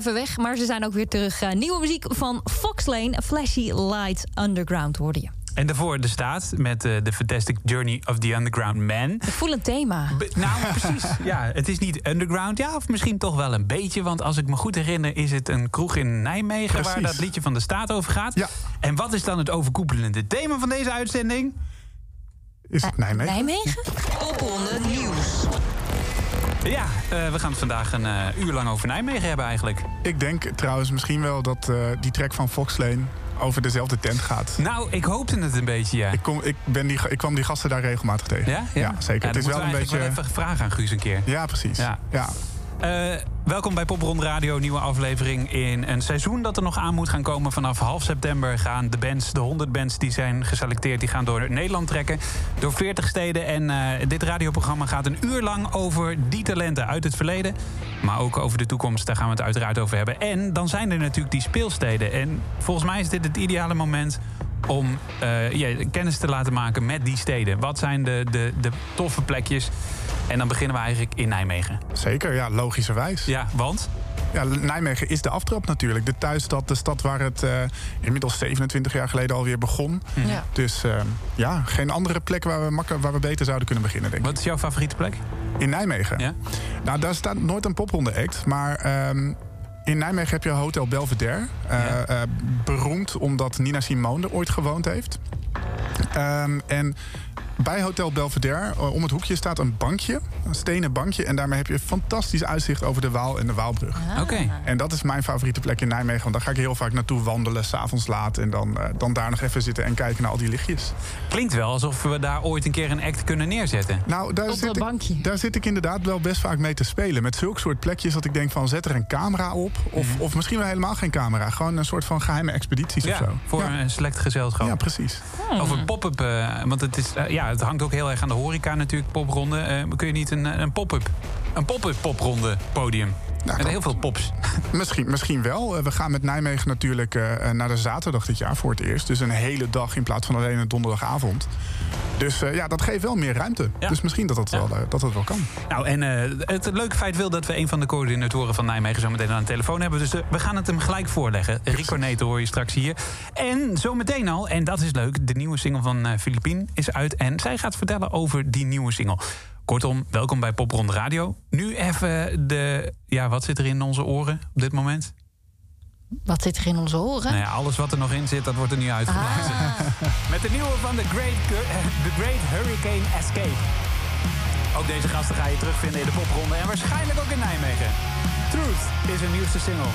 even weg, maar ze zijn ook weer terug. Eh, nieuwe muziek van Fox Lane, Flashy Light Underground hoorde je. En daarvoor de staat met eh, de Fantastic Journey of the Underground Man. Ik voel een thema. Be- nou, precies. Ja, het is niet underground. Ja, of misschien toch wel een beetje. Want als ik me goed herinner, is het een kroeg in Nijmegen... waar dat liedje van de staat over gaat. Ja. En wat is dan het overkoepelende thema van deze uitzending? Is het Nijmegen? Nijmegen? Popronde Nieuws. Ja, eh, we gaan het vandaag een eh, uur lang over Nijmegen hebben eigenlijk. Ik denk trouwens misschien wel dat eh, die track van Fox Lane over dezelfde tent gaat. Nou, ik hoopte het een beetje, ja. Ik, kom, ik, ben die, ik kwam die gasten daar regelmatig tegen. Ja? Ja, zeker. Ja, het is wel een beetje... wel even vragen aan Guus een keer. Ja, precies. Ja. Ja. Eh, welkom bij Popronde Radio, nieuwe aflevering in een seizoen dat er nog aan moet gaan komen. Vanaf half september gaan de bands, de 100 bands die zijn geselecteerd, die gaan door Nederland trekken. Door 40 steden. En eh, dit radioprogramma gaat een uur lang over die talenten uit het verleden. Maar ook over de toekomst, daar gaan we het uiteraard over hebben. En dan zijn er natuurlijk die speelsteden. En volgens mij is dit het ideale moment om eh, ja, kennis te laten maken met die steden. Wat zijn de, de, de toffe plekjes? En dan beginnen we eigenlijk in Nijmegen. Zeker, ja, logischerwijs. Ja, want? Ja, Nijmegen is de aftrap natuurlijk. De thuisstad, de stad waar het eh, inmiddels 27 jaar geleden alweer begon. Ja. Dus eh, ja, geen andere plek waar we, waar we beter zouden kunnen beginnen, denk ik. Wat is jouw favoriete plek? In Nijmegen? Ja? Nou, daar staat nooit een popronde act. Maar ehm, in Nijmegen heb je Hotel Belvedere. Eh, Ja. eh, beroemd omdat Nina Simone er ooit gewoond heeft. Ehm, en bij Hotel Belvedere, eh, om het hoekje, staat een bankje. Een stenen bankje. En daarmee heb je een fantastisch uitzicht over de Waal en de Waalbrug. Oké. En dat is mijn favoriete plek in Nijmegen. Want daar ga ik heel vaak naartoe wandelen, s'avonds laat. En dan, eh, dan daar nog even zitten en kijken naar al die lichtjes. Klinkt wel alsof we daar ooit een keer een act kunnen neerzetten. Nou, daar Op zit, dat ik, bankje. daar zit ik inderdaad wel best vaak mee te spelen. Met zulke soort plekjes dat ik denk van zet er een camera op. Of, of misschien wel helemaal geen camera. Gewoon een soort van geheime expedities of zo. voor ja. een select gezelschap. ja, precies. Over pop-up, eh, want het, is, ja, het hangt ook heel erg aan de horeca natuurlijk, popronde. Eh, kun je niet een, een pop-up, een pop-up popronde podium? Met heel veel pops. Misschien, misschien wel. Eh, We gaan met Nijmegen natuurlijk eh, naar de zaterdag dit jaar voor het eerst. Dus een hele dag in plaats van alleen een donderdagavond. Dus eh, ja, dat geeft wel meer ruimte. Ja. Dus misschien dat dat, Ja. wel, eh, dat dat wel kan. Nou, en eh, het leuke feit wil dat we een van de coördinatoren van Nijmegen zo meteen aan de telefoon hebben. Dus we gaan het hem gelijk voorleggen. Rico Neten hoor je straks hier. En zometeen al, en dat is leuk, de nieuwe single van Filipien is uit. En zij gaat vertellen over die nieuwe single. Kortom, welkom bij Popronde Radio. Nu even de, ja, wat zit er in onze oren op dit moment? Wat zit er in onze oren? Nou ja, alles wat er nog in zit, dat wordt er nu uitgeblazen. Met de nieuwe van The Great, The Great Hurricane Escape. Ook deze gasten ga je terugvinden in de popronde en waarschijnlijk ook in Nijmegen. Truth is hun nieuwste single.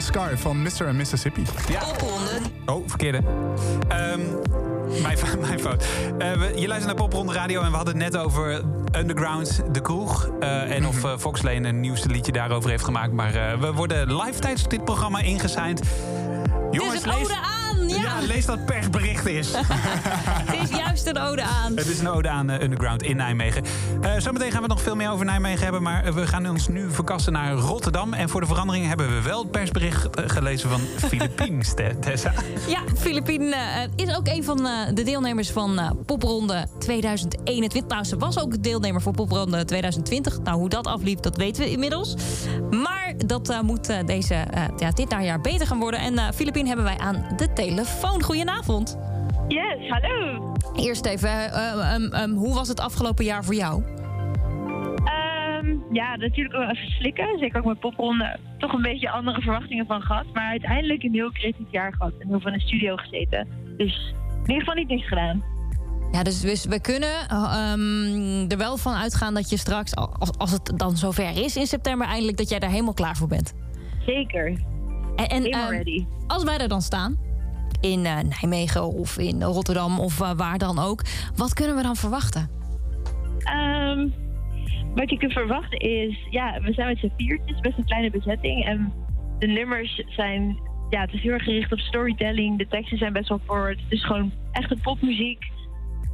Sky van Mr. and Mississippi. Popronde. Oh, verkeerde. Ehm, mijn, mijn fout. We- je luistert naar Popronde Radio en we hadden het net over Underground, de kroeg. eh, en of uh, Fox Lane een nieuwste liedje daarover heeft gemaakt. Maar we worden live tijdens dit programma ingezijnd. Jongens, lees, ja. lees dat persbericht is. Het is juist een ode aan. Het is een ode aan eh, Underground in Nijmegen. Eh, zometeen gaan we nog veel meer over Nijmegen hebben. Maar eh, we gaan ons nu verkassen naar Rotterdam. En voor de verandering hebben we wel het persbericht gelezen van Philippines, Te- Tessa. Ja, Filipien eh, is ook een van eh, de deelnemers van eh, Popronde 2021. Nou, ze was ook deelnemer voor Popronde 2020. Nou, hoe dat afliep, dat weten we inmiddels. Maar dat eh, moet deze, eh, ja, dit najaar beter gaan worden. En eh Filipien hebben wij aan de telefoon. Goedenavond. Yes, hallo. Eerst even, hoe was het afgelopen jaar voor jou? Ja, natuurlijk wel even slikken. Zeker ook met popronde. Toch een beetje andere verwachtingen van gehad. Maar uiteindelijk een heel creatief jaar gehad. En heel veel in de studio gezeten. Dus in ieder geval niet niks gedaan. Ja, dus we, we kunnen eh, ehm, er wel van uitgaan dat je straks, als, als het dan zover is in september, eindelijk dat jij daar helemaal klaar voor bent. Zeker. En, en ehm, ready. als wij er dan staan, in eh, Nijmegen of in Rotterdam of eh, waar dan ook, wat kunnen we dan verwachten? Ehm, wat je kunt verwachten is... Ja, we zijn met z'n viertjes. Best een kleine bezetting. En de nummers zijn... Ja, het is heel erg gericht op storytelling. De teksten zijn best wel forward. Het is gewoon echte popmuziek.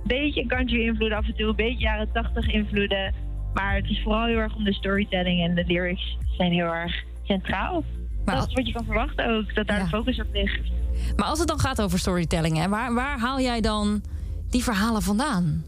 Beetje country invloeden af en toe. Een beetje jaren tachtig invloeden. Maar het is vooral heel erg om de storytelling. En de lyrics zijn heel erg centraal. Maar dat is wat je kan verwachten ook. Dat daar Ja. de focus op ligt. Maar als het dan gaat over storytelling, hè, waar, waar haal jij dan die verhalen vandaan?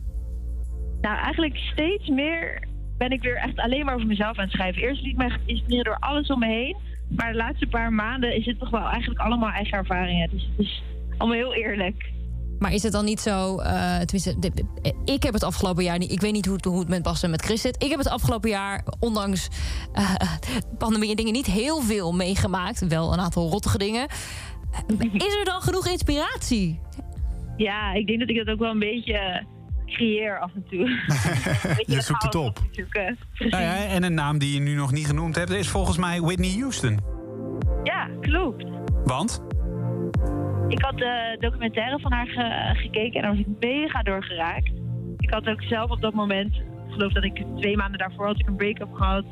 Nou, eigenlijk steeds meer ben ik weer echt alleen maar over mezelf aan het schrijven. Eerst liet ik me inspireren door alles om me heen. Maar de laatste paar maanden is het toch wel eigenlijk allemaal eigen ervaringen. Dus het is allemaal heel eerlijk. Maar is het dan niet zo, eh, tenminste, de- de- ik heb het afgelopen jaar niet, ik weet niet hoe het, hoe het met Bas en met Chris zit. Ik heb het afgelopen jaar, ondanks eh, pandemie en dingen, niet heel veel meegemaakt. Wel een aantal rottige dingen. Is er dan genoeg inspiratie? Ja, ik denk dat ik dat ook wel een beetje creëer af en toe. Je zoekt het op. Nou ja, en een naam die je nu nog niet genoemd hebt is volgens mij Whitney Houston. Ja, klopt. Want? Ik had de documentaire van haar ge- gekeken en daar was ik mega doorgeraakt. Ik had ook zelf op dat moment, ik geloof dat ik twee maanden daarvoor had ik een break-up gehad.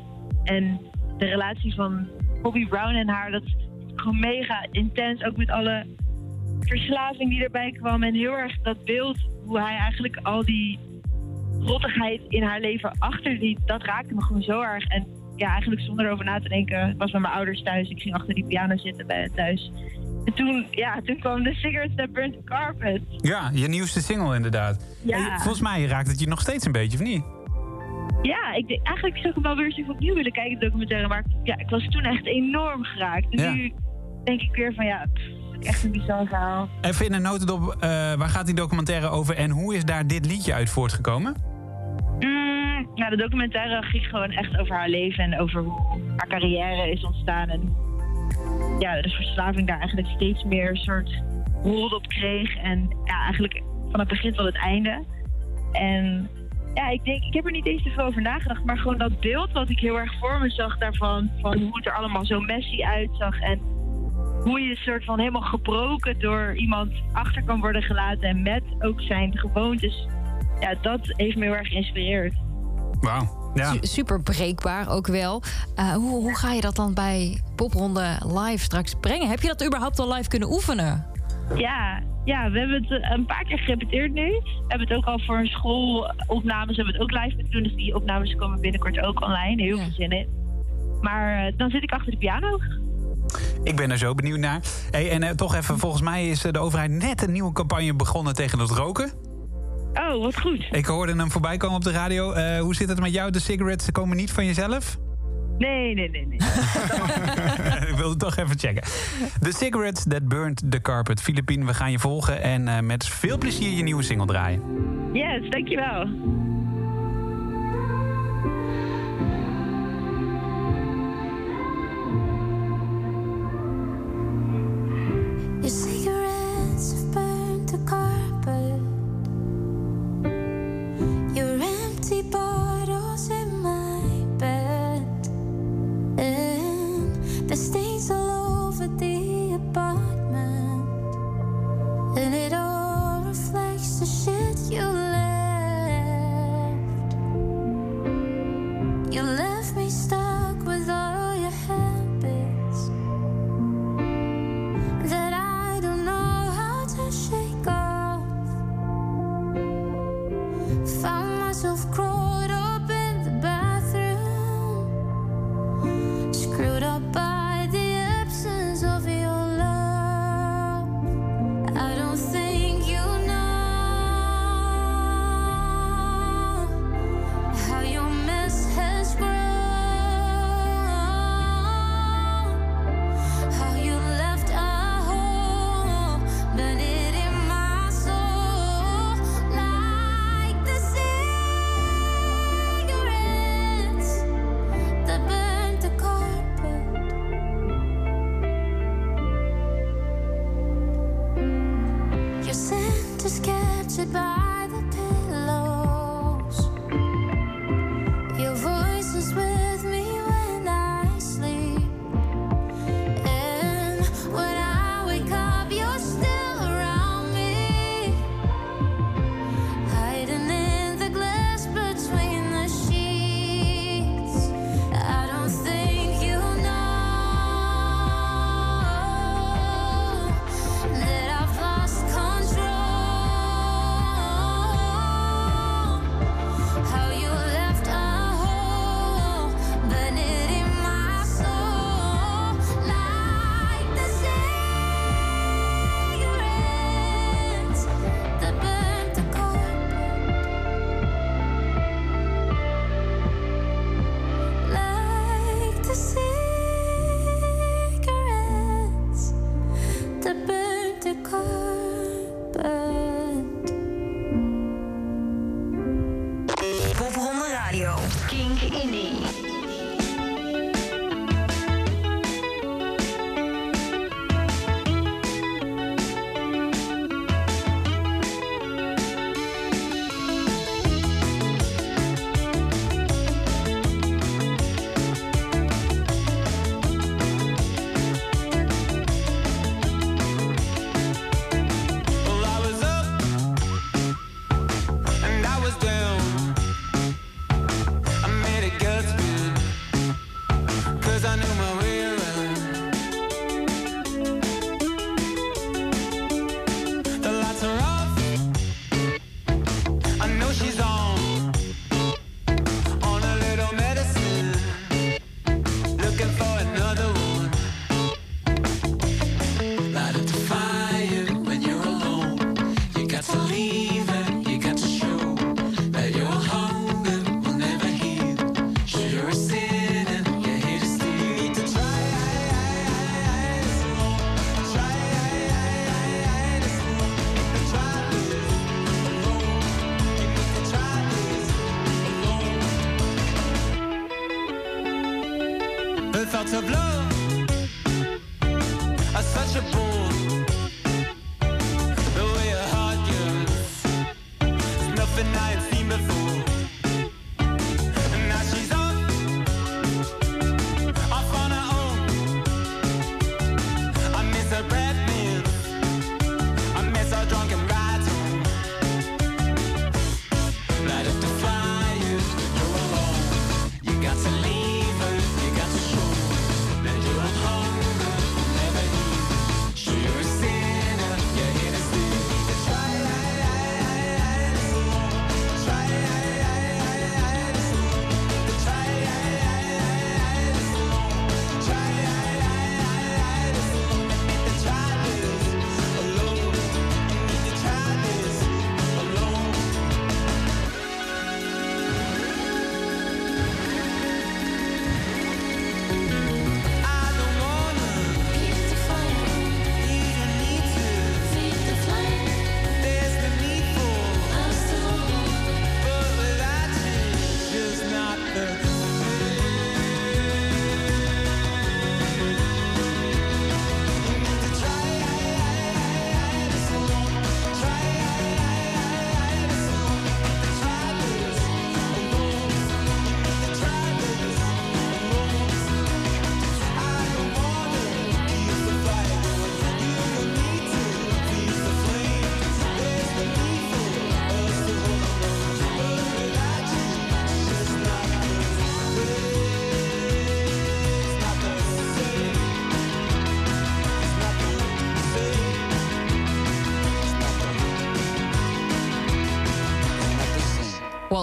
En de relatie van Bobby Brown en haar, dat is gewoon mega intens. Ook met alle verslaving die erbij kwam. En heel erg dat beeld, hoe hij eigenlijk al die rottigheid in haar leven achterliet, dat raakte me gewoon zo erg. En ja, eigenlijk zonder erover na te denken, ik was bij mijn ouders thuis. Ik ging achter die piano zitten bij thuis. En toen, ja, toen kwam de Cigarettes That Burnt the Carpet. Ja, je nieuwste single inderdaad. Ja. Volgens mij raakt het je nog steeds een beetje, of niet? Ja, ik denk, eigenlijk zou ik hem wel weer eens opnieuw willen kijken, de documentaire. Maar ja, ik was toen echt enorm geraakt. En Ja. nu denk ik weer van ja, pff, echt een bizar verhaal. Even in een notendop, eh, waar gaat die documentaire over en hoe is daar dit liedje uit voortgekomen? Mm, ja, de documentaire ging gewoon echt over haar leven en over hoe haar carrière is ontstaan. En ja, de verslaving daar eigenlijk steeds meer een soort rol op kreeg. En ja, eigenlijk van het begin tot het einde. En ja, ik denk, ik heb er niet eens te veel over nagedacht, maar gewoon dat beeld wat ik heel erg voor me zag daarvan, van hoe het er allemaal zo messy uitzag en hoe je soort van helemaal gebroken door iemand achter kan worden gelaten en met ook zijn gewoontes. Ja, dat heeft me heel erg geïnspireerd. Wauw. Ja. Su- super breekbaar ook wel. Eh, hoe, hoe ga je dat dan bij popronde live straks brengen? Heb je dat überhaupt al live kunnen oefenen? Ja, ja, we hebben het eh, een paar keer gerepeteerd nu. We hebben het ook al voor een schoolopnames hebben we het ook live moeten doen. Dus die opnames komen binnenkort ook online. Heel veel zin in. Maar eh, dan zit ik achter de piano. Ik ben er zo benieuwd naar. Hey, en eh, toch even, volgens mij is eh, de overheid net een nieuwe campagne begonnen tegen het roken. Oh, wat goed. Ik hoorde hem voorbij komen op de radio. Eh, hoe zit het met jou? De cigarettes komen niet van jezelf? Nee, nee, nee, nee. ik wilde toch even checken. The Cigarettes That Burned the Carpet. Filipien, we gaan je volgen en met veel plezier je nieuwe single draaien. Yes, dankjewel.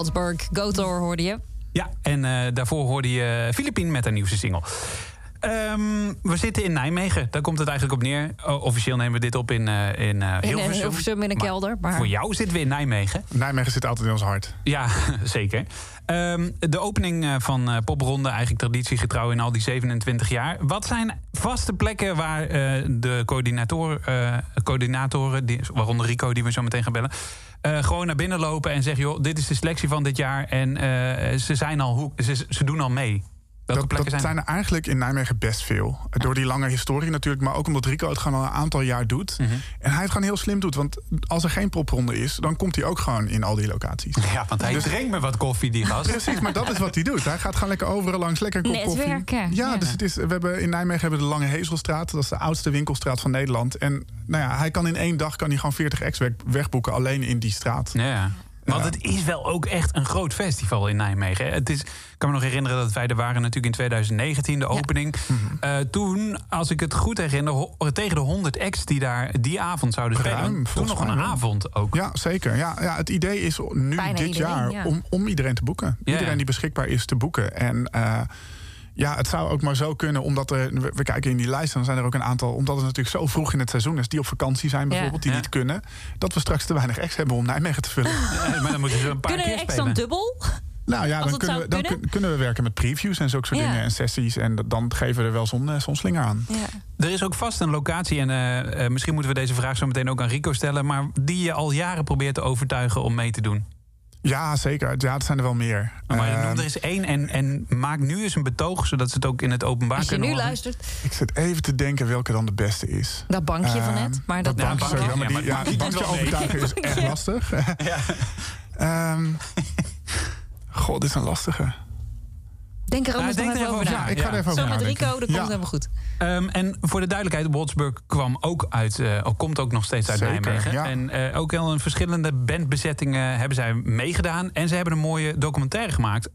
Waldsburg, Gotor hoorde je. Ja, en eh, daarvoor hoorde je Filipien met haar nieuwste single. We zitten in Nijmegen, daar komt het eigenlijk op neer. Officieel nemen we dit op in, eh in eh, In Hilversum. Hilversum in een kelder. Maar Voor jou zitten we in Nijmegen. Nijmegen zit altijd in ons hart. Ja, zeker. Ehm, de opening eh, van eh, Popronde, eigenlijk traditiegetrouw in al die 27 jaar. Wat zijn vaste plekken waar eh, de coördinator, eh, coördinatoren, die, waaronder Rico, die we zo meteen gaan bellen, eh, gewoon naar binnen lopen en zeggen: joh, dit is de selectie van dit jaar en eh, ze, zijn al, hoe, ze, ze doen al mee. Welke Dat, zijn zijn er eigenlijk in Nijmegen best veel. Door die lange historie natuurlijk, maar ook omdat Rico het gewoon al een aantal jaar doet. Mhm. En hij het gewoon heel slim doet. Want als er geen popronde is, dan komt hij ook gewoon in al die locaties. Ja, want hij Dus- drinkt me wat koffie, die gast. Precies, maar dat is wat hij doet. Hij gaat gewoon lekker overal langs, lekker een kop koffie. Netwerken, Ja, ja. dus het is, we hebben in Nijmegen hebben we de Lange Hezelstraat. Dat is de oudste winkelstraat van Nederland. En nou ja, hij kan in één dag kan hij gewoon 40 ex weg- wegboeken alleen in die straat. Ja. Want het is wel ook echt een groot festival in Nijmegen. Het is, ik kan me nog herinneren dat wij er waren natuurlijk in 2019, de opening. Eh, toen, als ik het goed herinner, ho- tegen de 100 acts die daar die avond zouden spelen. Ruim, toen nog een avond ook. Ja, zeker. Ja, ja, het idee is nu Bijna dit iedereen, jaar ja. om, om iedereen te boeken. Ja, Iedereen ja. die beschikbaar is te boeken. En eh, ja, het zou ook maar zo kunnen, omdat er, we, kijken in die lijst... en dan zijn er ook een aantal, omdat het natuurlijk zo vroeg in het seizoen is... die op vakantie zijn bijvoorbeeld, die Ja. niet kunnen... dat we straks te weinig ex hebben om Nijmegen te vullen. Maar dan moeten ze een paar Kunnen keer spelen. dan dubbel? Nou ja, dan, kunnen we, dan kunnen? kun- kunnen we werken met previews en zulke soort Ja. dingen en sessies. En dan geven we er wel zo'n eh, zo'n slinger aan. Ja. Er is ook vast een locatie, en eh, eh, misschien moeten we deze vraag zo meteen ook aan Rico stellen... maar die je al jaren probeert te overtuigen om mee te doen. Ja, zeker. Ja, er zijn er wel meer. Maar noem er eens één en, en maak nu eens een betoog... zodat ze het ook in het openbaar Als je kunnen nu horen. luistert, ik zit even te denken welke dan de beste is. dat bankje van Ehm, net. Maar dat, dat bankje, bankje, maar ja, die, maar ja, die die doet bankje overtuigen is echt lastig. Ehm, God, dit is een lastige. denk er anders Nou, nog denk even er over na. ik ga er even over Zo met. Rico, dat komt Ja. helemaal goed. Ehm, en voor de duidelijkheid, Wolfsburg kwam ook uit, of komt ook nog steeds uit Zeker, Nijmegen. ja. En eh, ook al in verschillende bandbezettingen hebben zij meegedaan. En ze hebben een mooie documentaire gemaakt.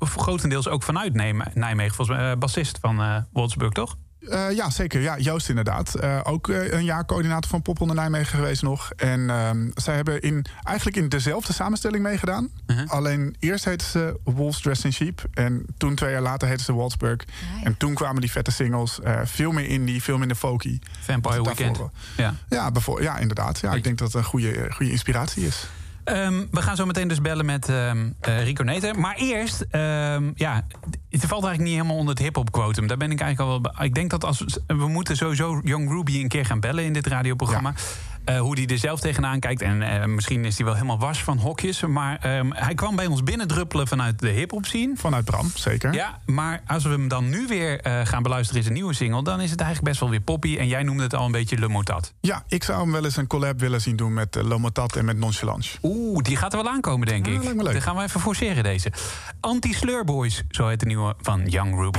grotendeels ook vanuit Nijme- Nijmegen. Volgens mij, eh, bassist van Wolfsburg, toch? Eh, ja, zeker. Ja, Joost inderdaad. Eh, ook eh, een jaar coördinator van Popronde Nijmegen geweest nog. En ehm, zij hebben in, eigenlijk in dezelfde samenstelling meegedaan. Mhm. Alleen eerst heette ze Wolves Dressed in Sheep. En toen twee jaar later heette ze Waldsburg. ja. En toen kwamen die vette singles. eh, veel meer indie, veel minder folky. Vampire. Weekend. Ja. Ja, bijvoor, ja inderdaad. Ja, ik denk dat het een goede, goede inspiratie is. Ehm, we gaan zo meteen dus bellen met ehm, eh, Rico Neter. Maar eerst, ehm, ja, het valt eigenlijk niet helemaal onder het hip-hop quotum. Daar ben ik eigenlijk al wel. Ik denk dat als we moeten sowieso Young Ruby een keer gaan bellen in dit radioprogramma. Eh, hoe hij er zelf tegenaan kijkt. En eh, misschien is hij wel helemaal was van hokjes. Maar ehm, hij kwam bij ons binnendruppelen vanuit de hip-hop scene. Vanuit Bram, zeker. Ja, maar als we hem dan nu weer eh, gaan beluisteren in zijn nieuwe single... dan is het eigenlijk best wel weer poppy. En jij noemde het al een beetje Le Motat. Ja, ik zou hem wel eens een collab willen zien doen met Lomotat en met Nonchalance. Oeh, die gaat er wel aankomen, denk Ja, ik. lijkt me leuk. Dan gaan we even forceren deze. Anti-Slur Boys, zo heet de nieuwe van Young Ruby.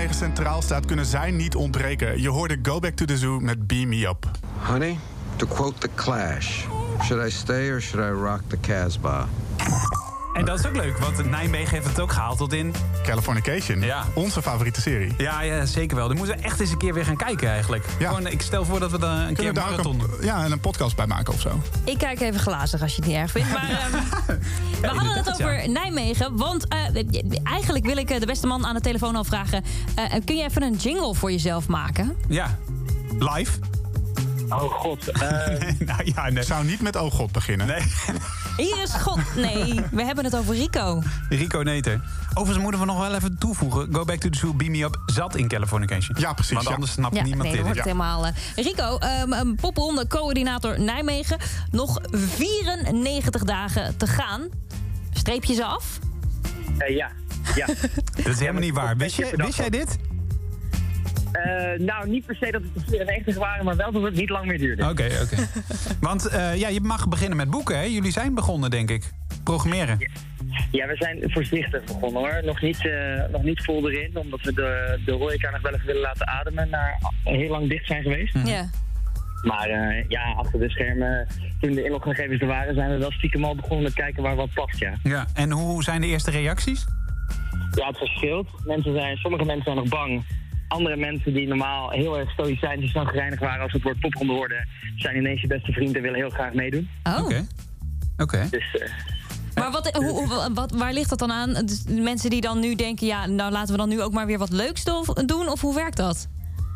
Nijmegen centraal staat, kunnen zij niet ontbreken. Je hoorde Go Back to the Zoo met Beam Me Up. Honey, to quote The Clash, should I stay or should I rock the Casbah? En dat is ook leuk, want Nijmegen heeft het ook gehaald tot in... Californication, Ja. onze favoriete serie. Ja, ja, zeker wel. Daar moeten we echt eens een keer weer gaan kijken eigenlijk. Gewoon, ik stel voor dat we dan een keer Kunnen ook marathon een, ja, en een podcast bij maken of zo? Ik kijk even glazig als je het niet erg vindt. Maar ehm, we hadden het over Nijmegen. Want eh, eigenlijk wil ik eh, de beste man aan de telefoon al vragen... eh, kun je even een jingle voor jezelf maken? Ja, live. Oh god. nou, ja, nee. Zou niet met Oh God beginnen. Nee. Hier is God. Nee, we hebben het over Rico. Rico Neter. Overigens moeten we nog wel even toevoegen. Go Back to the Zoo, Beam Me Up zat in Californication. Ja, precies. Want anders snapt Ja, niemand nee, dit. wordt het helemaal... eh, Rico, um, um, popronde coördinator Nijmegen. Nog 94 dagen te gaan. Streep je ze af? Eh, ja, ja. Dat is helemaal niet waar. Wist, je, wist jij dit? Eh, nou, niet per se dat het de 94 waren, maar wel dat het niet lang meer duurde. Oké, oké. Want eh, ja, je mag beginnen met boeken, hè? Jullie zijn begonnen, denk ik. Programmeren. Ja, we zijn voorzichtig begonnen hoor. Nog niet, eh, nog niet vol erin, omdat we de, de horeca nog wel even willen laten ademen na heel lang dicht zijn geweest. Ja. Maar eh, ja, achter de schermen, toen de inloggegevens er waren, zijn we wel stiekem al begonnen met kijken waar wat past, ja. Ja, en hoe zijn de eerste reacties? Ja, het verschilt. Mensen zijn, sommige mensen zijn nog bang. Andere mensen die normaal heel erg stoïcijns en gereinigd waren als het woord popronde hoorden, zijn ineens je beste vrienden en willen heel graag meedoen. Oh. Oké. Oké. Dus eh, Maar wat, hoe, hoe- wat, waar ligt dat dan aan? Dus de mensen die dan nu denken... ja, nou laten we dan nu ook maar weer wat leuks do- doen? Of hoe werkt dat?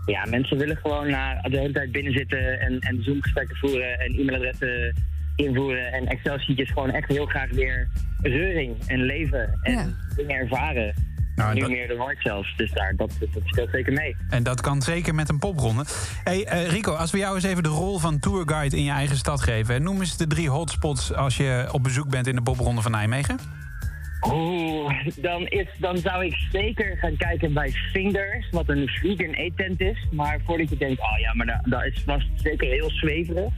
Ja, mensen willen gewoon na de hele tijd binnen zitten en, en Zoom-gesprekken voeren en e-mailadressen invoeren en Excel-sheetjes gewoon echt heel graag weer reuring en leven en dingen ervaren. Nou, nu dat- meer de hard zelfs, dus daar, dat, dat speelt zeker mee. En dat kan zeker met een popronde. Hey, eh, Rico, als we jou eens even de rol van tourguide in je eigen stad geven. Noem eens de drie hotspots als je op bezoek bent in de popronde van Nijmegen. Oeh, dan, is, dan zou ik zeker gaan kijken bij Fingers, wat een vegan eettent is. Maar voordat je denkt, oh ja, maar dat, dat is vast zeker heel zweverig.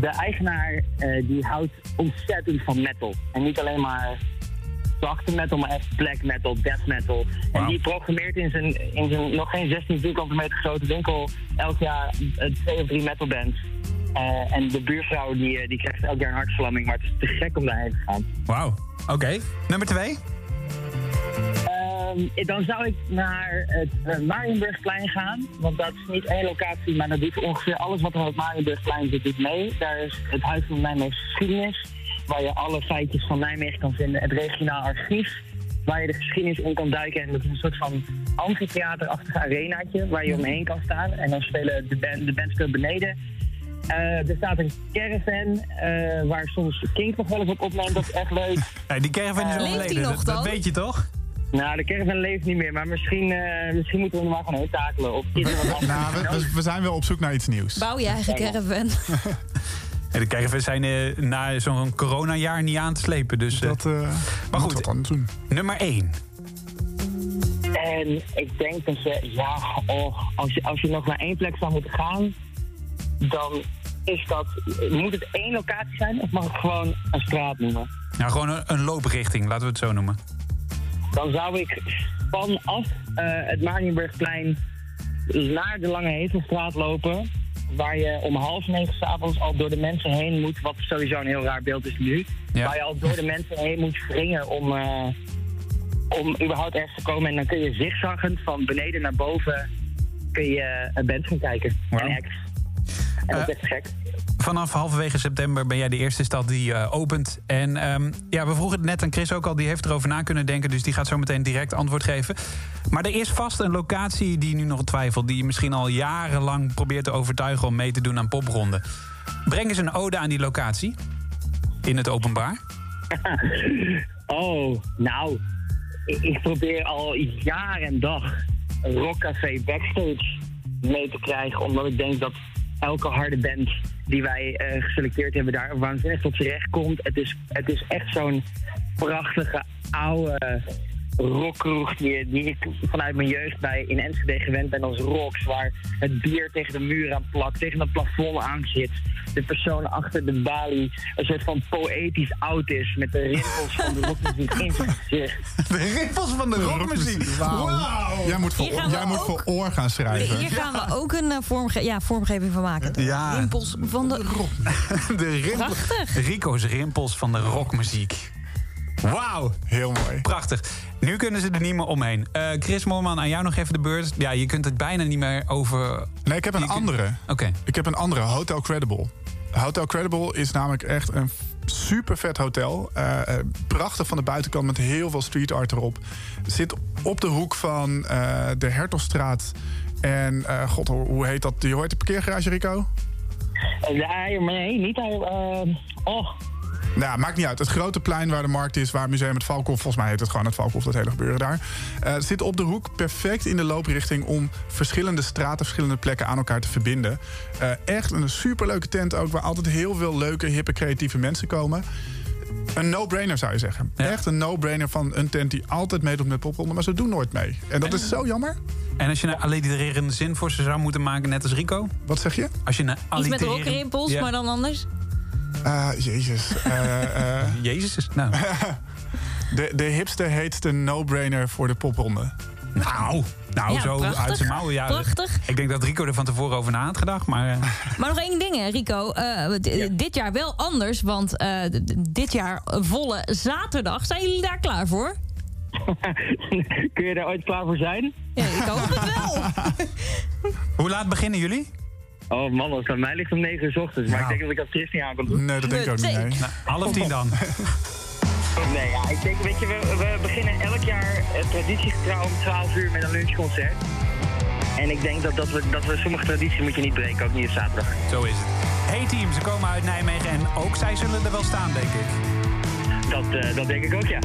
De eigenaar eh, die houdt ontzettend van metal. En niet alleen maar zachte metal, maar echt black metal, death metal. En die programmeert in zijn, in zijn nog geen 16 vierkante meter grote winkel elk jaar twee of drie metalbands. Eh en de buurvrouw die, eh, die krijgt elk jaar een hartvlamming, maar het is te gek om daarheen te gaan. Wauw. Oké. Nummer twee? Ehm, dan zou ik naar het uh, Marienburgplein gaan. Want dat is niet één locatie, maar dat doet ongeveer alles wat er op het Marienburgplein zit, doet mee. Daar is het Huis van Nijmeegse Geschiedenis, waar je alle feitjes van Nijmegen kan vinden. Het regionaal archief, waar je de geschiedenis in kan duiken. En dat is een soort van amfitheaterachtig arenaatje, waar je omheen kan staan. En dan spelen de band, de band speelt beneden. Eh, er staat een caravan eh, waar soms Kink nog wel eens op opneemt. Dat is echt leuk. Hey, die caravan is Eh, overleden. dat, dat weet je toch? Nou, de caravan leeft niet meer, maar misschien, eh, misschien moeten we er maar gewoon heen takelen. Of er wat anders? Nou, we, we- zijn wel op zoek naar iets nieuws. Bouw je eigen caravan. En de caravans zijn na zo'n coronajaar niet aan te slepen. Dus, Dat, eh, maar goed, wat anders doen. nummer één. En ik denk dat je, ja, oh, als, je, als je nog naar één plek zou moeten gaan, dan is dat, moet het één locatie zijn of mag ik gewoon een straat noemen? Nou, gewoon een, een looprichting, laten we het zo noemen. Dan zou ik vanaf eh, het Marienburgplein naar de Lange Hevelstraat lopen. Waar je om half negen s'avonds al door de mensen heen moet. Wat sowieso een heel raar beeld is nu. Ja. Waar je al door de mensen heen moet springen om, eh, om überhaupt ergens te komen. En dan kun je zigzaggend van beneden naar boven kun je een band gaan kijken. En. En dat is echt te gek. Vanaf halverwege september ben jij de eerste stad die eh, opent. En ehm, ja, we vroegen het net aan Chris ook al, die heeft erover na kunnen denken. Dus die gaat zo meteen direct antwoord geven. Maar er is vast een locatie die nu nog twijfelt. Die je misschien al jarenlang probeert te overtuigen om mee te doen aan popronden. Breng eens een ode aan die locatie. In het openbaar. oh, nou. Ik, probeer al jaar en dag een rockcafé backstage mee te krijgen. Omdat ik denk dat elke harde band die wij eh, geselecteerd hebben daar waanzinnig tot z'n recht komt. Het is, het is echt zo'n prachtige, oude, rockkroeg die, die ik vanuit mijn jeugd bij in Enschede gewend ben als rocks. Waar het bier tegen de muur aan plakt, tegen het plafond aan zit. De persoon achter de balie een soort van poëtisch oud is met de rimpels van de rockmuziek in zijn gezicht. De rimpels van de rockmuziek. Wauw. Wauw. Jij moet voor, jij moet voor oor gaan schrijven. Hier gaan we ook een eh, vormge- ja, vormgeving van maken. De Ja. rimpels van de... De rimpel- Prachtig. Rico's rimpels van de rockmuziek. Wauw. Heel mooi. Prachtig. Nu kunnen ze er niet meer omheen. Eh, Chris Moorman, aan jou nog even de beurt. Ja, je kunt het bijna niet meer over... Nee, ik heb een Je andere. Oké. Ik heb een andere, Hotel Credible. Hotel Credible is namelijk echt een super vet hotel. Eh, eh, prachtig van de buitenkant met heel veel street art erop. Zit op de hoek van eh, de Hertogstraat. En eh, god, hoe hoe heet dat? Hoe heet de parkeergarage, Rico? Maar nee, niet eh, oh, Nou, maakt niet uit. Het grote plein waar de markt is, waar het museum het Valkhof... volgens mij heet het gewoon het Valkhof, dat hele gebeuren daar... eh, zit op de hoek perfect in de looprichting... om verschillende straten, verschillende plekken aan elkaar te verbinden. Eh, echt een superleuke tent ook... waar altijd heel veel leuke, hippe, creatieve mensen komen. Een no-brainer zou je zeggen. Echt een no-brainer van een tent die altijd meedoet met popronde... maar ze doen nooit mee. En dat is zo jammer. En als je een allitererende zin voor ze zou moeten maken, net als Rico? Wat zeg je? Als je een Iets met allitererende- Ja. maar dan anders. Eh, jezus. Eh, eh, Jezus is... Nou, de, de hipste heetste no-brainer voor de popronde. nou, nou Ja, zo prachtig. uit zijn mouwen. Ja, Prachtig. Ik denk dat Rico er van tevoren over na had gedacht, maar... eh, Maar nog één ding, hè, Rico. Eh, Dit jaar wel anders, want eh, dit jaar volle zaterdag. Zijn jullie daar klaar voor? kun je daar ooit klaar voor zijn? Ja, ik hoop het wel. Hoe laat beginnen jullie? Oh man, als het aan mij ligt om 9 uur 's ochtends. Maar ik denk dat ik dat Chris niet aan kan doen. Nee, dat denk ik ook niet. Nee. Nou, half tien dan. Nee, ja, ik denk, weet je, we, we beginnen elk jaar eh, traditiegetrouw om 12 uur met een lunchconcert. En ik denk dat, dat, we, dat we sommige tradities moet je niet breken, ook niet op zaterdag. Zo is het. Hey team, ze komen uit Nijmegen en ook zij zullen er wel staan, denk ik. Dat, eh, dat denk ik ook, ja.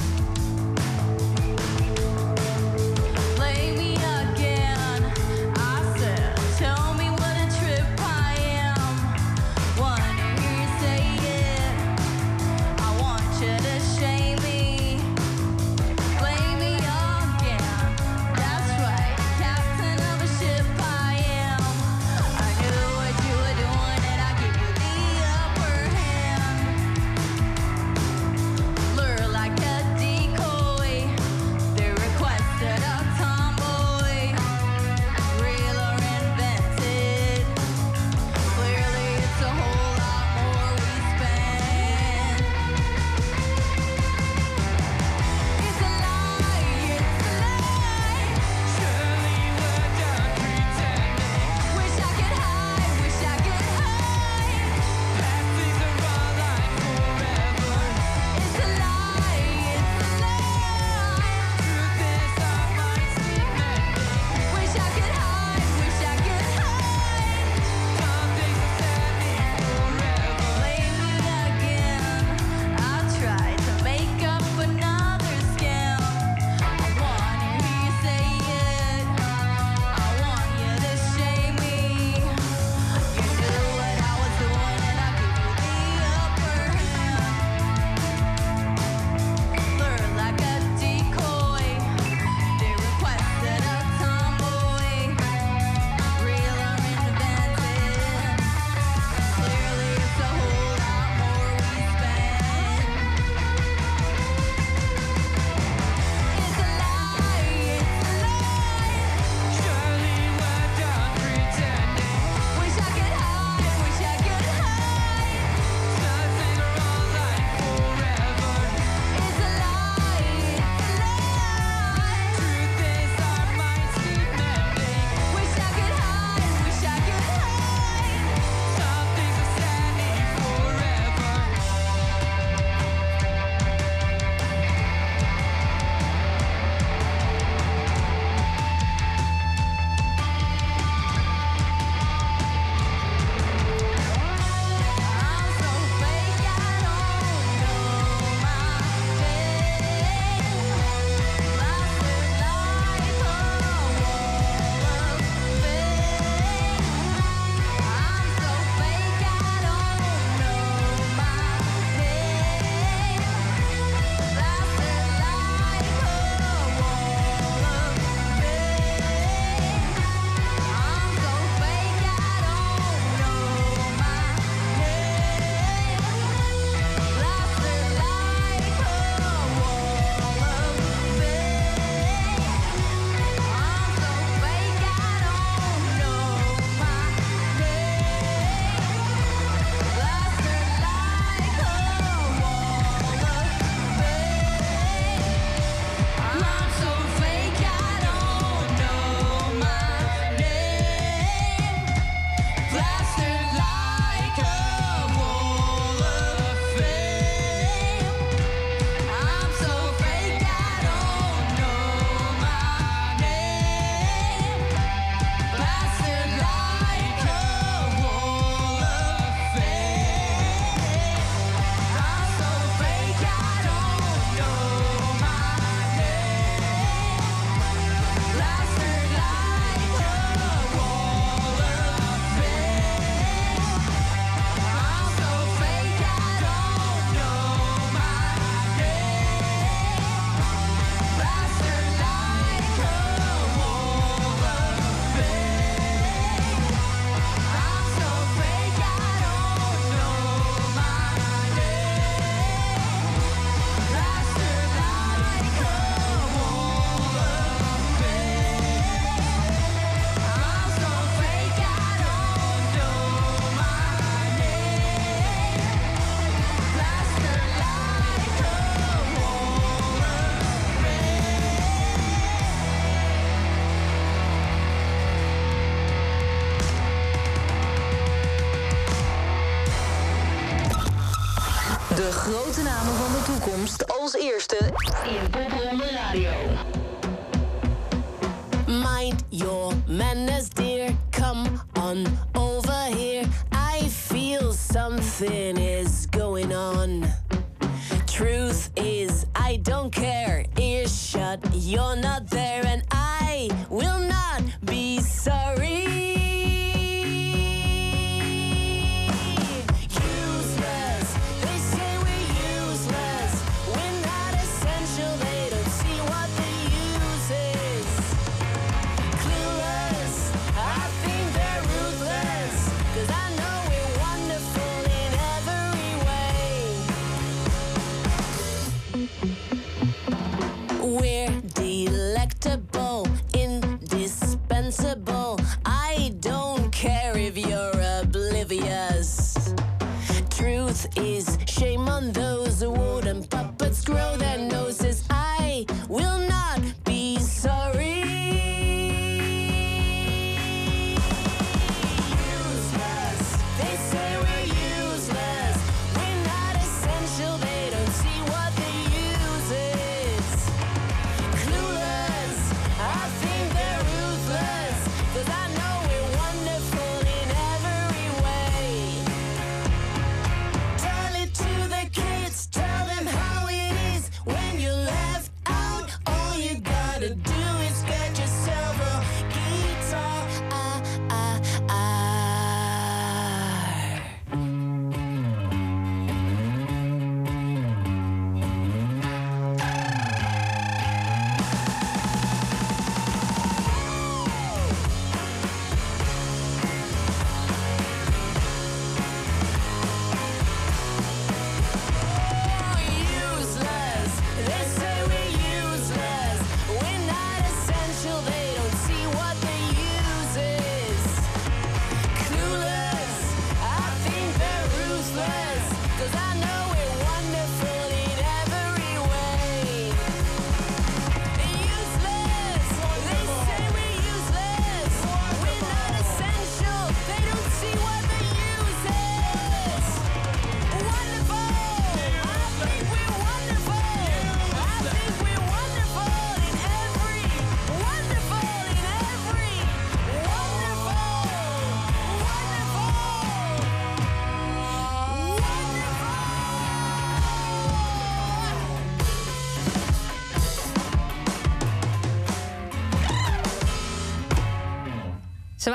Grote namen van de toekomst. Als eerste. In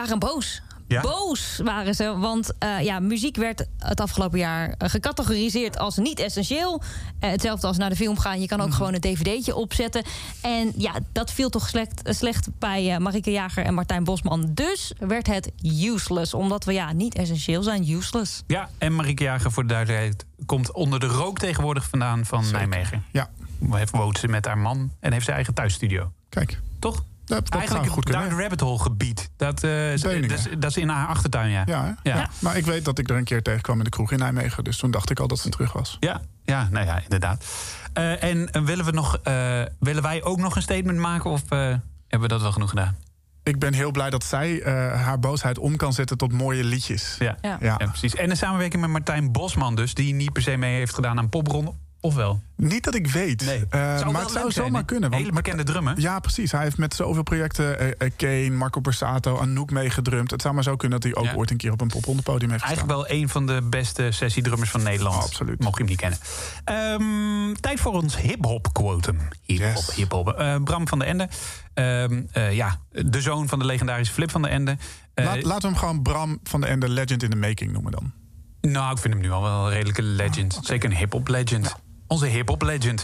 waren boos. Ja? Boos waren ze, want eh, ja, muziek werd het afgelopen jaar eh, gecategoriseerd als niet essentieel. Eh, hetzelfde als naar de film gaan, je kan ook Mhm. gewoon een dvd'tje opzetten. En ja, dat viel toch slecht, slecht bij eh Marike Jager en Martijn Bosman. Dus werd het useless, omdat we ja, niet essentieel zijn, useless. Ja, en Marieke Jager, voor de duidelijkheid, komt onder de rook tegenwoordig vandaan van Nijmegen. Ja. Heeft woont ze met haar man en heeft zijn eigen thuisstudio. Kijk. Toch? Dat, dat Eigenlijk goed het kunnen. Dark Rabbit Hole gebied. Dat, eh, is- dat, is, dat is in haar achtertuin, ja. Ja. Maar ik weet dat ik er een keer tegenkwam in de kroeg in Nijmegen. Dus toen dacht ik al dat ze terug was. Ja, ja, nou ja, inderdaad. Eh, en willen, we nog, eh, willen wij ook nog een statement maken of eh, hebben we dat wel genoeg gedaan? Ik ben heel blij dat zij eh, haar boosheid om kan zetten tot mooie liedjes. Ja. Ja. Ja, precies. En een samenwerking met Martijn Bosman dus, die niet per se mee heeft gedaan aan popron. Of wel? Niet dat ik weet. Nee. Eh, maar het zou zijn, zomaar kunnen. want Hele bekende drummer. Ja, precies. Hij heeft met zoveel projecten eh, eh, Kane, Marco Borsato, Anouk meegedrumd. Het zou maar zo kunnen dat hij ook Ja. ooit een keer op een poppodium heeft gestaan. Eigenlijk wel een van de beste sessiedrummers van Nederland. absoluut. Mocht je hem niet kennen. Ehm, tijd voor ons hip-hop quotum. Hip-hop, Yes. hip-hop. Bram van der Ende. Ehm, eh, ja, de zoon van de legendarische Flip van der Ende. Laat, laten we hem gewoon Bram van de Ende Legend in the Making noemen dan. Nou, ik vind hem nu al wel een redelijke legend. Zeker een hip-hop legend. Onze hip-hop legend.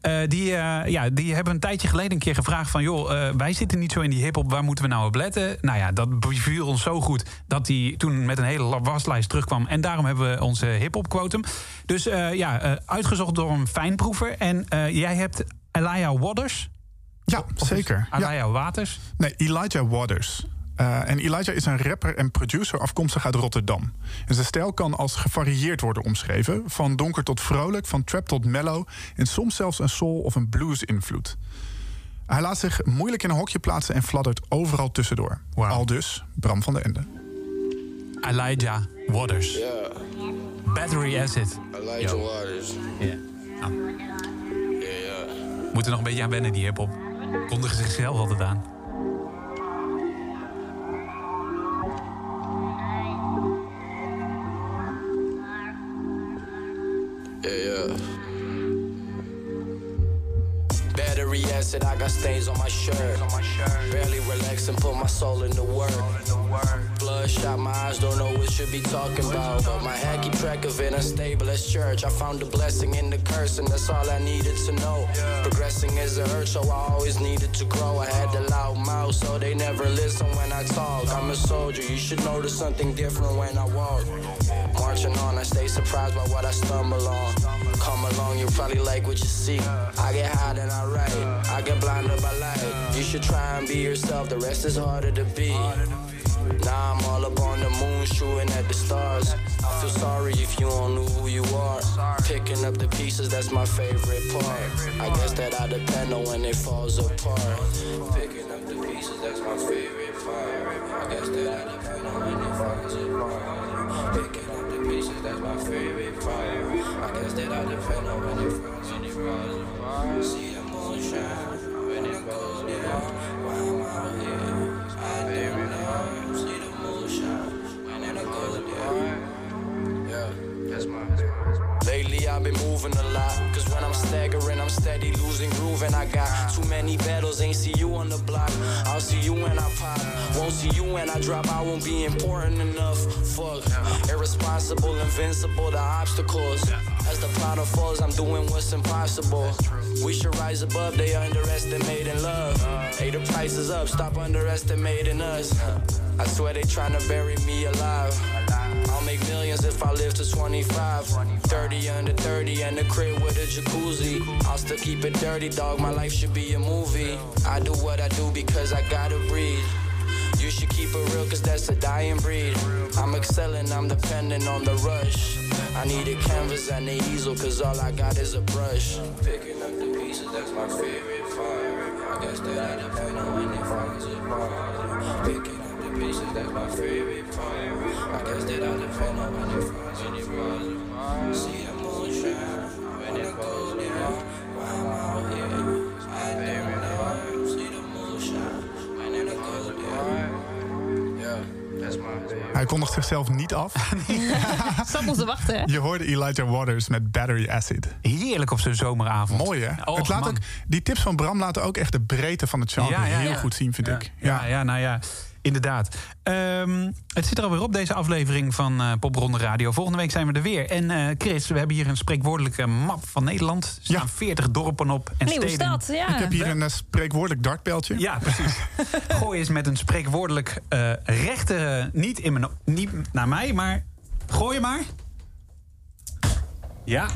Eh, die, eh, ja, die hebben een tijdje geleden een keer gevraagd van... joh, eh, wij zitten niet zo in die hip-hop, waar moeten we nou op letten? Nou ja, dat beviel ons zo goed dat hij toen met een hele waslijst terugkwam. En daarom hebben we onze hip-hop quotum. Dus ja, uitgezocht door een fijnproever. En jij hebt Elijah Waters. Ja, zeker. Ja. Elijah Waters. Nee, Elijah Waters. Eh, en Elijah is een rapper en producer afkomstig uit Rotterdam. En zijn stijl kan als gevarieerd worden omschreven. Van donker tot vrolijk, van trap tot mellow... en soms zelfs een soul- of een blues-invloed. Hij laat zich moeilijk in een hokje plaatsen en fladdert overal tussendoor. Al dus Bram van der Ende. Elijah Waters. Battery Acid. Elijah Yo. Waters. Ja. Nou. Moeten nog een beetje aan wennen, die hip-hop. Kondigen zichzelf altijd aan. Yeah, yeah. Battery acid, I got stains on my shirt. Barely relax and put my soul into work. Bloodshot, my eyes don't know what should be talking about. But my head keep track of it, unstable as church. I found the blessing in the curse, and that's all I needed to know. Progressing is a hurt, so I always needed to grow. I had the loud mouth, so they never listen when I talk. I'm a soldier, you should notice something different when I walk. Marching on, I stay surprised by what I stumble on. Come along, you probably like what you see. I get high then I write. I get blinded by light. You should try and be yourself, the rest is harder to be. Now I'm all up on the moon, shooting at the stars. I feel sorry if you don't know who you are. Picking up the pieces, that's my favorite part. I guess that I depend on when it falls apart. Picking up the pieces, that's my favorite part. I guess that I depend on when it falls apart. Picking up the pieces, that's my favorite part. I guess that I depend on when it falls when it falls apart. See the moon I've been moving a lot. Cause when I'm staggering, I'm steady losing groove. And I got too many battles, ain't see you on the block. I'll see you when I pop. Won't see you when I drop. I won't be important enough. Fuck. Irresponsible, invincible the obstacles. As the plot unfolds, I'm doing what's impossible. We should rise above, they underestimating love. Hey, the price is up, stop underestimating us. I swear they trying to bury me alive. I'll make millions if I live to 25. 30 under 30 and a crib with a jacuzzi. I'll still keep it dirty, dog. My life should be a movie. I do what I do because I gotta breathe. You should keep it real, cause that's a dying breed. I'm excelling, I'm dependent on the rush. I need a canvas and an easel, cause all I got is a brush. Picking up the pieces, that's my favorite part. I guess that I depend on when it falls apart. Picking pieces, that's my favorite part. I guess that I depend on when it falls when it falls apart. See the moon shine when it goes down. Why I'm out here, I don't know. See the moon shine when it goes down. Yeah, that's my favorite. Hij kondigt zichzelf niet af. Stap ons te wachten, hè? Je hoorde Elijah Waters met Battery Acid. Heerlijk op zo'n zomeravond. Mooi hè? Och, het laat man. ook, die tips van Bram laten ook echt de breedte van het genre heel goed zien, vind ik. Ja, ja, nou ja, inderdaad. Ehm, het zit er alweer op, deze aflevering van eh Popronde Radio. Volgende week zijn we er weer. En eh, Chris, we hebben hier een spreekwoordelijke map van Nederland. Er staan 40 dorpen op en Nieuwe steden. stad, ja. Ik heb hier een eh, spreekwoordelijk dartpijltje. Ja, precies. Gooi eens met een spreekwoordelijk eh rechte... Niet, in mijn, niet naar mij, maar gooi je maar. Ja.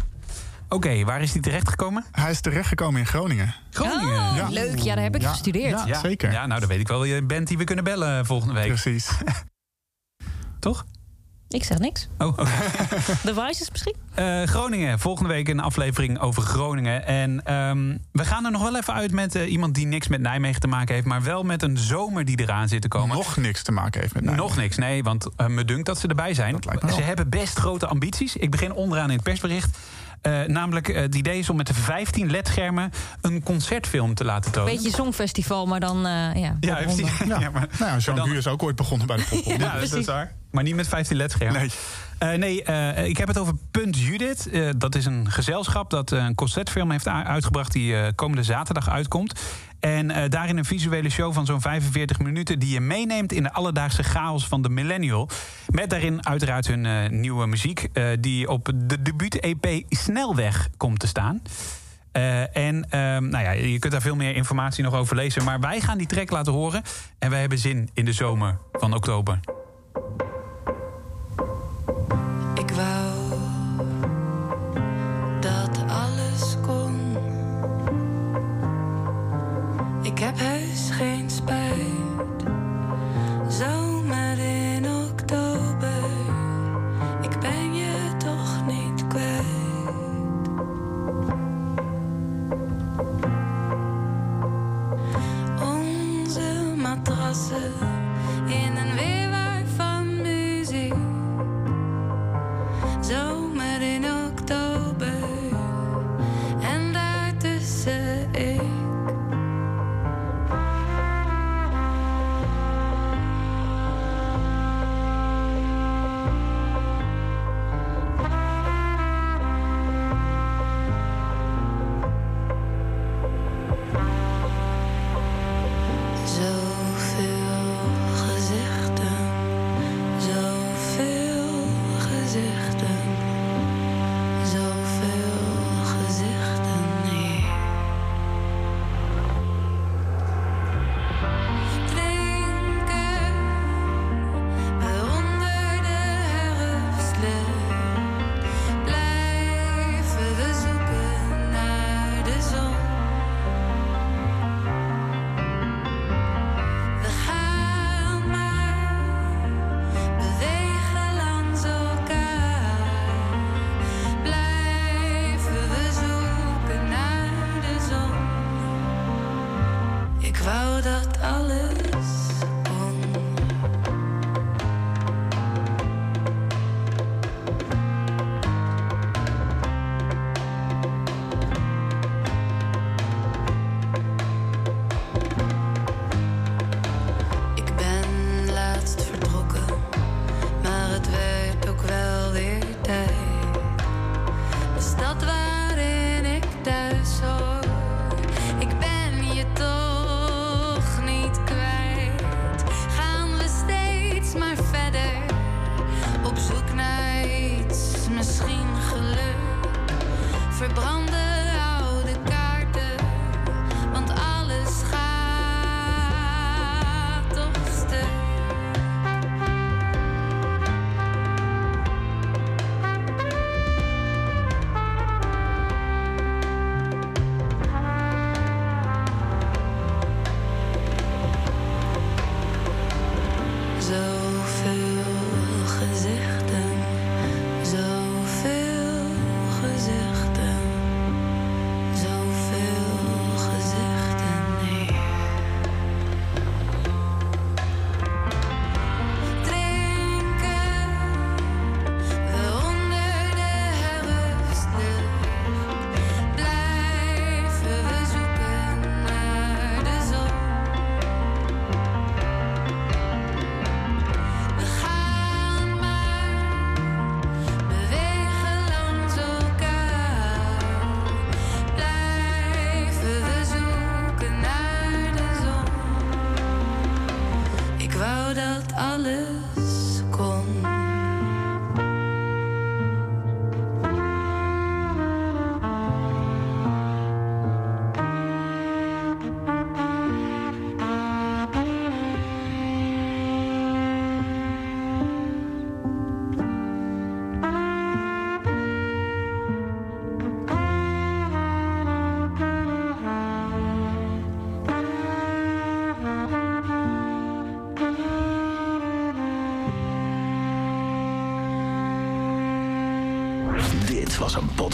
Oké, waar is die terechtgekomen? Hij is terechtgekomen in Groningen. Groningen. Oh, leuk. Ja, daar heb ik Ja, gestudeerd. ja. zeker. Ja, nou, dan weet ik wel je bent die we kunnen bellen volgende week. Precies. Toch? Ik zeg niks. Oh, oké. De Vices misschien? Eh, Groningen. Volgende week een aflevering over Groningen. En ehm, we gaan er nog wel even uit met eh, iemand die niks met Nijmegen te maken heeft... maar wel met een zomer die eraan zit te komen. Nog niks te maken heeft met Nijmegen. Nog niks, nee, want eh, me dunkt dat ze erbij zijn. lijkt me wel. Ze hebben best grote ambities. Ik begin onderaan in het persbericht. Eh, namelijk eh, het idee is om met de 15 ledschermen een concertfilm te laten tonen. Beetje Songfestival, maar dan uh, ja, Ja, popronde. precies. Ja. Ja, maar- nou Jean dan- is ook ooit begonnen bij de popronde. Ja, dat is precies. waar. Maar niet met 15 ledschermen. Nee. Eh, nee, eh, ik heb het over Punt Judith. Eh, dat is een gezelschap dat eh, een concertfilm heeft uitgebracht... die eh, komende zaterdag uitkomt. En eh, daarin een visuele show van zo'n 45 minuten... die je meeneemt in de alledaagse chaos van de millennial. Met daarin uiteraard hun eh, nieuwe muziek... eh, die op de debuut-EP Snelweg komt te staan. En ehm, nou ja, je kunt daar veel meer informatie nog over lezen. Maar wij gaan die track laten horen. En wij hebben zin in de zomer van oktober. Heus geen spijt. Zomer in oktober. Ik ben je toch niet kwijt. Onze matrassen branden.